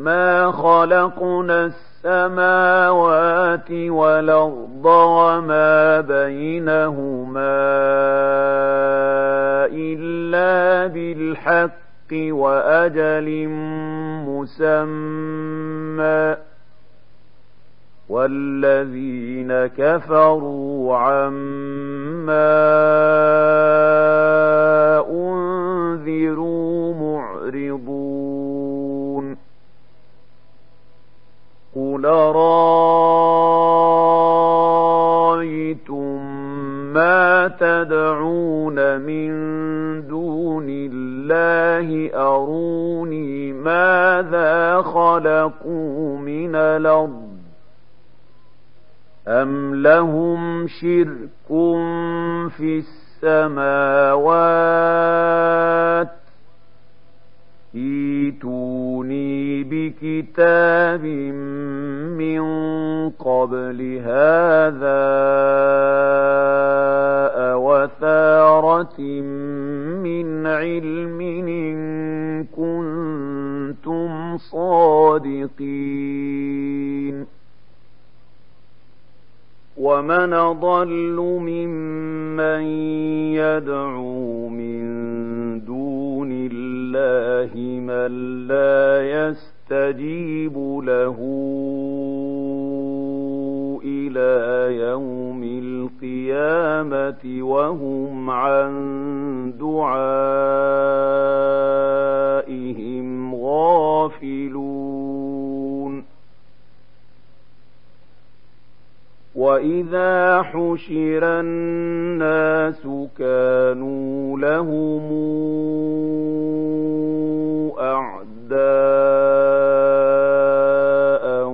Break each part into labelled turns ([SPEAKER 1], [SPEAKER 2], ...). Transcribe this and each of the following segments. [SPEAKER 1] ما خلقنا السماوات والأرض وما بينهما إلا بالحق وأجل مسمى والذين كفروا عما لرايتم ما تدعون من دون الله أروني ماذا خلقوا من الأرض أم لهم شرك في السماوات ايتوني بكتاب من قبل هذا أوثارة من علم إن كنتم صادقين ومن أضل ممن يدعو من لله من لا يستجيب له إلى يوم القيامة وهم عن دعائهم وإذا حشر الناس كانوا لهم أعداء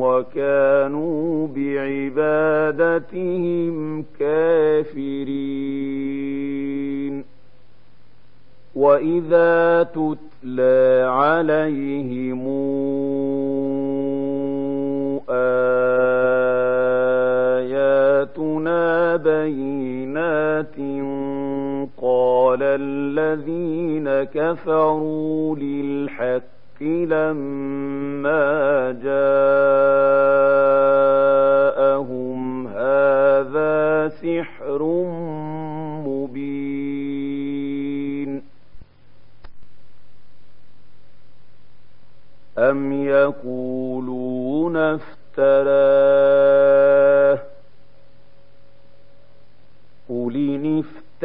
[SPEAKER 1] وكانوا بعبادتهم كافرين وإذا تتلى عليهم بينات قال الذين كفروا للحق لما جاءهم هذا سحر مبين أم يقولون افتراه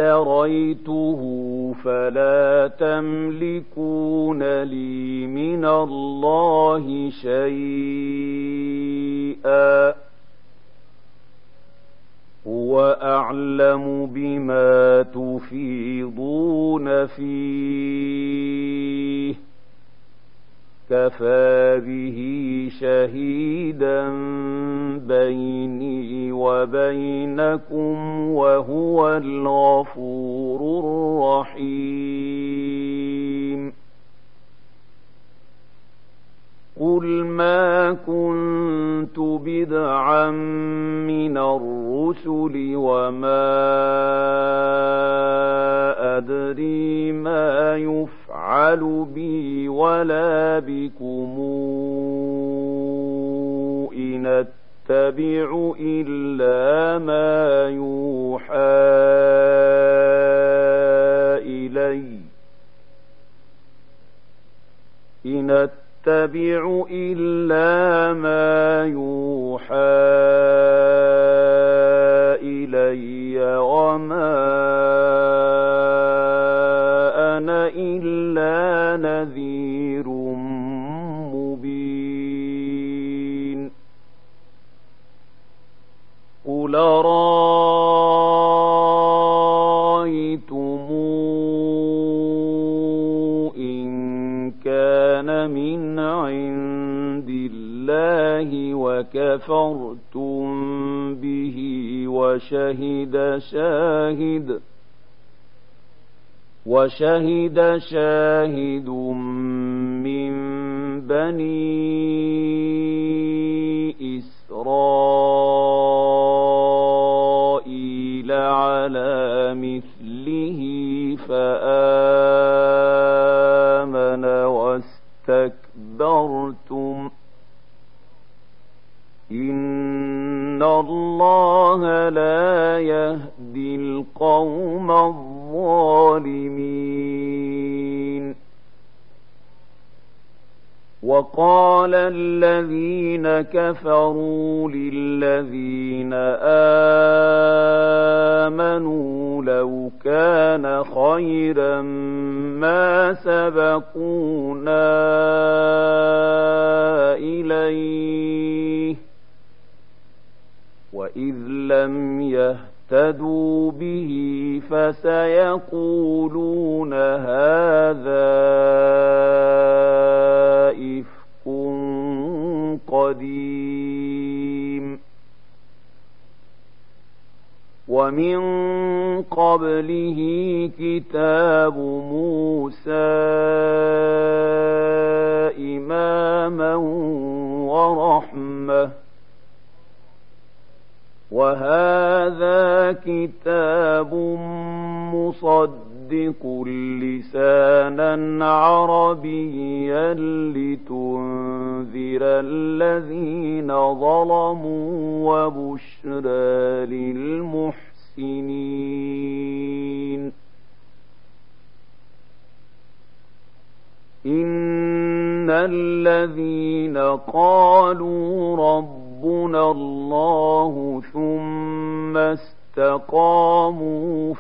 [SPEAKER 1] اشتريته فلا تملكون لي من الله شيئا هو اعلم بما تفيضون فيه كفى به شهيدا بيني وبينكم وهو الغفور الرحيم قل ما كنت بدعا من الرسل وما ادري ما يفعل يفعل بي ولا بكم إن أتبع إلا ما يوحى إلي إن أتبع إلا ما يوحى إلي وما بالله وكفرتم به وشهد شاهد وشهد شاهد من بني إسرائيل الله لا يهدي القوم الظالمين وقال الذين كفروا للذين آمنوا لو كان خيرا ما سبقونا إليه وإذ لم يهتدوا به فسيقولون هذا إفك قديم ومن قبله كتاب موسى يصدق لسانا عربيا لتنذر الذين ظلموا وبشرى للمحسنين إن الذين قالوا ربنا الله ثم استقاموا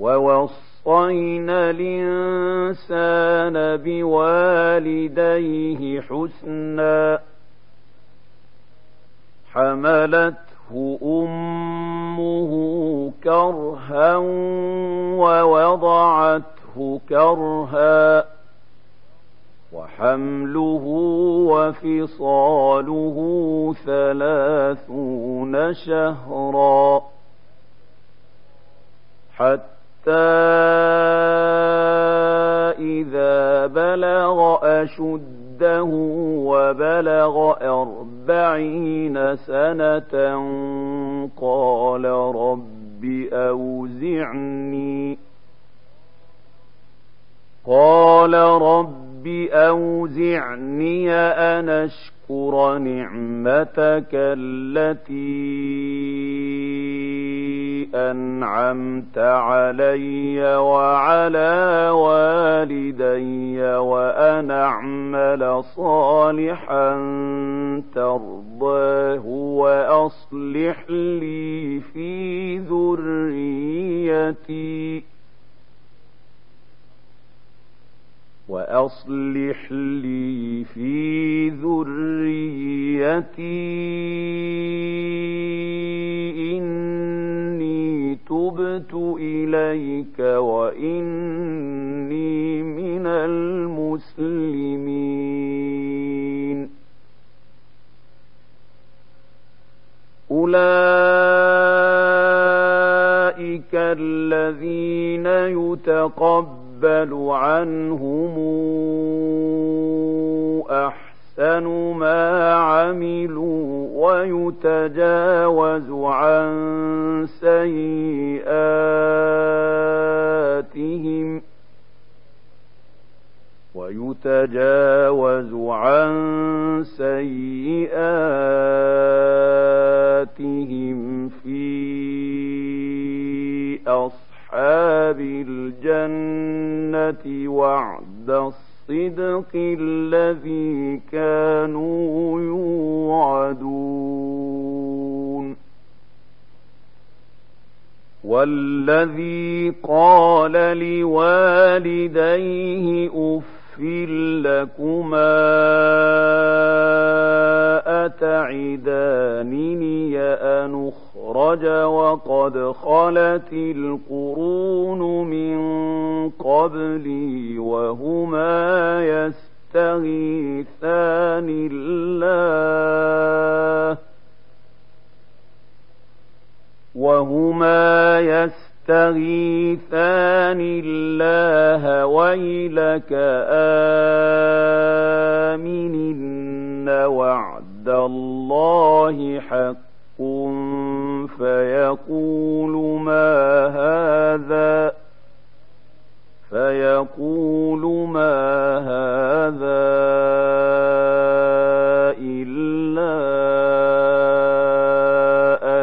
[SPEAKER 1] ووصينا الإنسان بوالديه حسنا حملته أمه كرها ووضعته كرها وحمله وفصاله ثلاثون شهرا حتى حتى إذا بلغ أشده وبلغ أربعين سنة قال رب أوزعني قال رب أوزعني أن أشكر نعمتك التي أنعمت علي وعلى والدي وأن أعمل صالحا ترضاه وأصلح لي في ذريتي وأصلح لي في ذريتي تبت إليك وإني من المسلمين أولئك الذين يتقبل عنهم أحسن ما عملوا ويتجاوز عن سيئاتهم ويتجاوز عن سيئاتهم في أصحاب الجنة وعد الصلاة الصدق الذي كانوا يوعدون والذي قال لوالديه أف لكما أتعدانني انخ أخرج وقد خلت القرون من قبلي وهما يستغيثان الله وهما يستغيثان يستغيثان الله ويلك آمن إن وعد الله حق فيقول ما هذا فيقول ما هذا إلا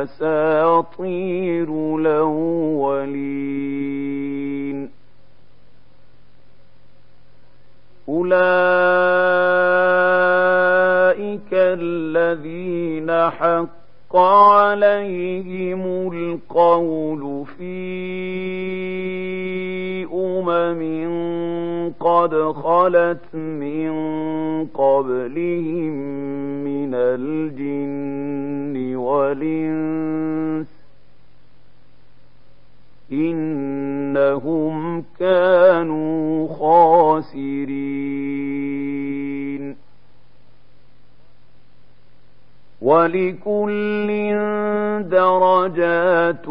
[SPEAKER 1] أساطير الأولين أولئك الذين حق حق عليهم القول في أمم قد خلت من قبلهم من الجن والإنس إنهم كانوا خاسرين ولكل درجات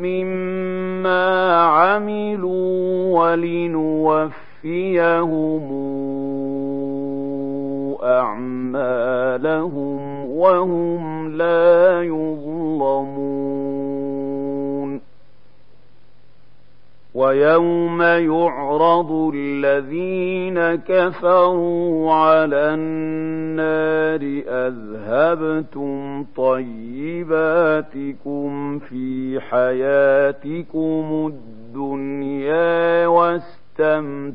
[SPEAKER 1] مما عملوا ولنوفيهم أعمالهم وهم لا يظلمون ويوم يعرض الذين كفروا على النار اذهبتم طيباتكم في حياتكم الدنيا واستمتعتم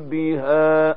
[SPEAKER 1] بها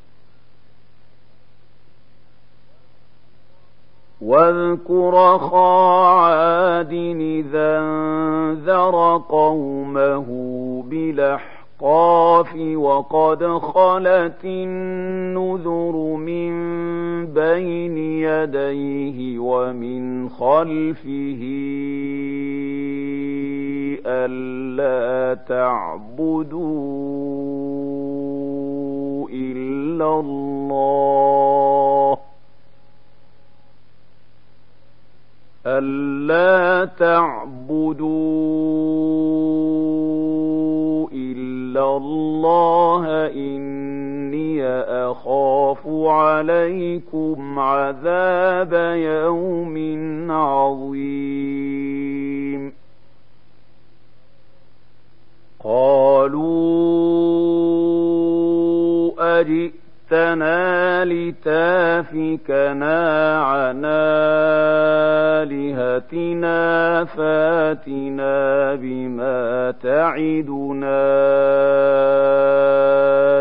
[SPEAKER 1] واذكر اخا عاد اذا انذر قومه بلحقاف وقد خلت النذر من بين يديه ومن خلفه الا تعبدوا الا الله ألا تعبدوا إلا الله إني أخاف عليكم عذاب يوم عظيم قالوا أجئ جئتنا لتافكنا عن آلهتنا فاتنا بما تعدنا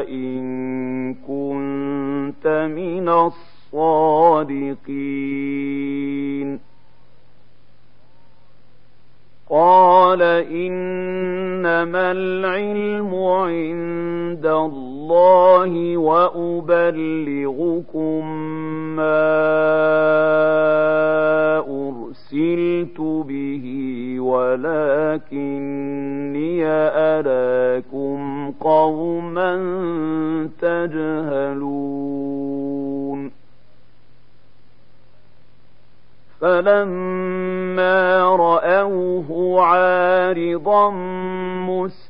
[SPEAKER 1] إن كنت من الصادقين قال إنما العلم عند الله الله وأبلغكم ما أرسلت به ولكني أراكم قوما تجهلون فلما رأوه عارضا مسلما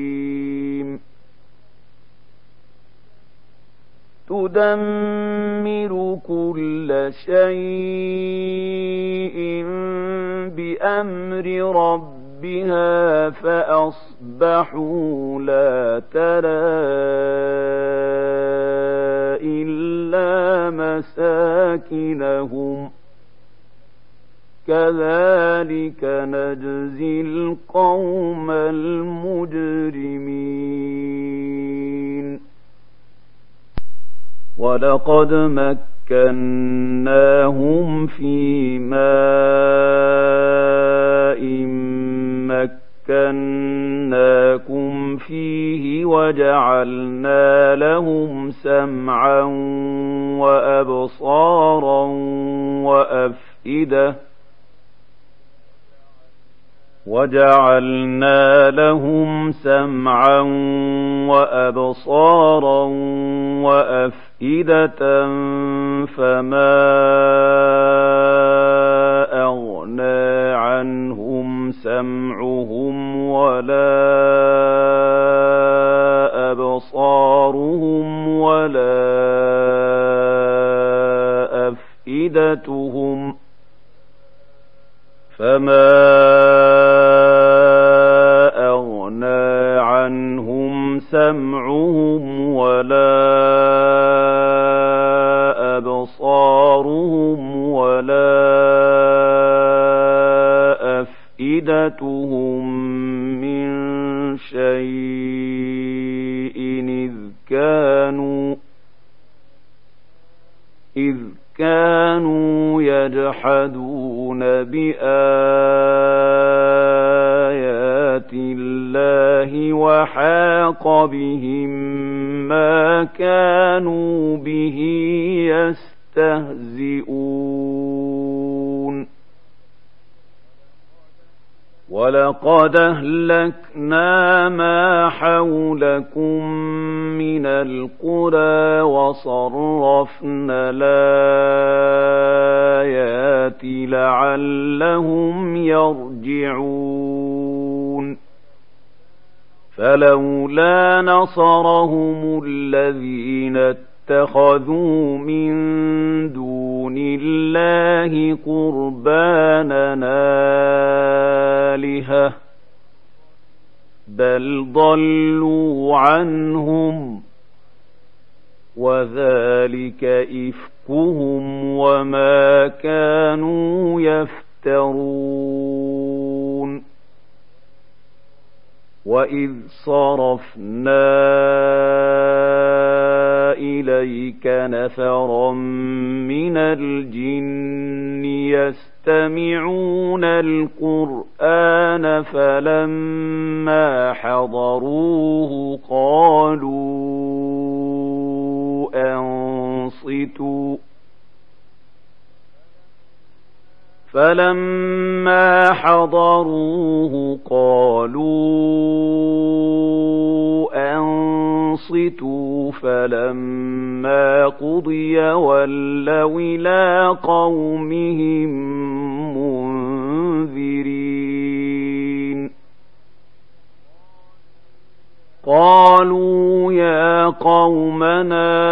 [SPEAKER 1] تدمر كل شيء بأمر ربها فأصبحوا لا ترى إلا مساكنهم كذلك نجزي القوم المجرمين ولقد مكناهم في ماء مكناكم فيه وجعلنا لهم سمعا وابصارا وافئده وجعلنا لهم سمعا وابصارا وافئده فما اغنى عنهم سمعهم ولا فأتتهم من شيء إذ كانوا إذ كانوا يجحدون بآيات الله وحاق بهم ما كانوا به يستهزئون لقد أهلكنا ما حولكم من القرى وصرفنا الآيات لعلهم يرجعون فلولا نصرهم الذين اتخذوا من دون دون الله قربانا آلهة بل ضلوا عنهم وذلك إفكهم وما كانوا يفترون وإذ صرفنا إليك نفرا من الجن يستمعون القرآن فلما حضروه قالوا أنصتوا فلما حضروه قالوا أنصتوا فلما قضي ولوا إلى قومهم منذرين قالوا يا قومنا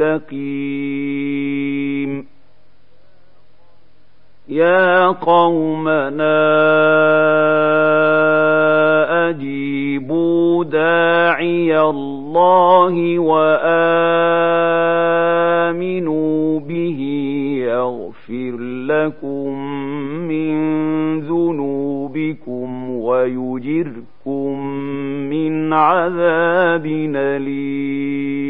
[SPEAKER 1] مستقيم يا قومنا أجيبوا داعي الله وآمنوا به يغفر لكم من ذنوبكم ويجركم من عذاب أليم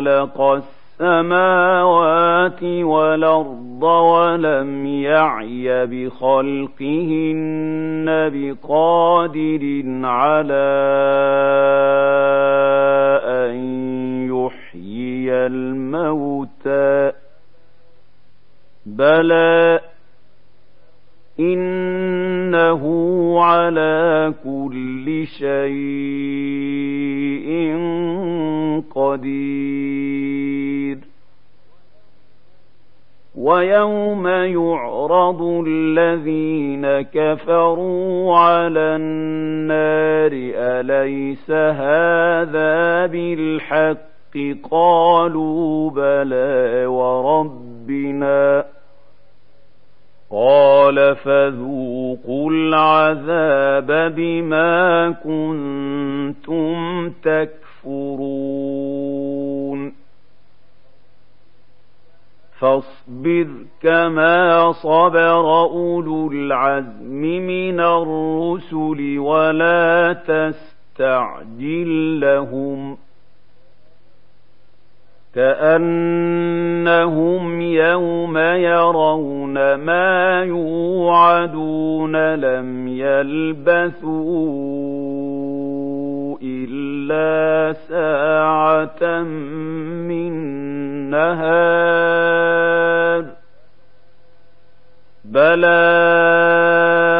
[SPEAKER 1] خلق السماوات والأرض ولم يعي بخلقهن بقادر على أن يحيي الموتى بلى على كل شيء قدير ويوم يعرض الذين كفروا على النار اليس هذا بالحق قالوا بلى وربنا قال فذوقوا العذاب بما كنتم تكفرون فاصبر كما صبر اولو العزم من الرسل ولا تستعجل لهم ۖ كأنهم يوم يرون ما يوعدون لم يلبثوا إلا ساعة من نهار بلاد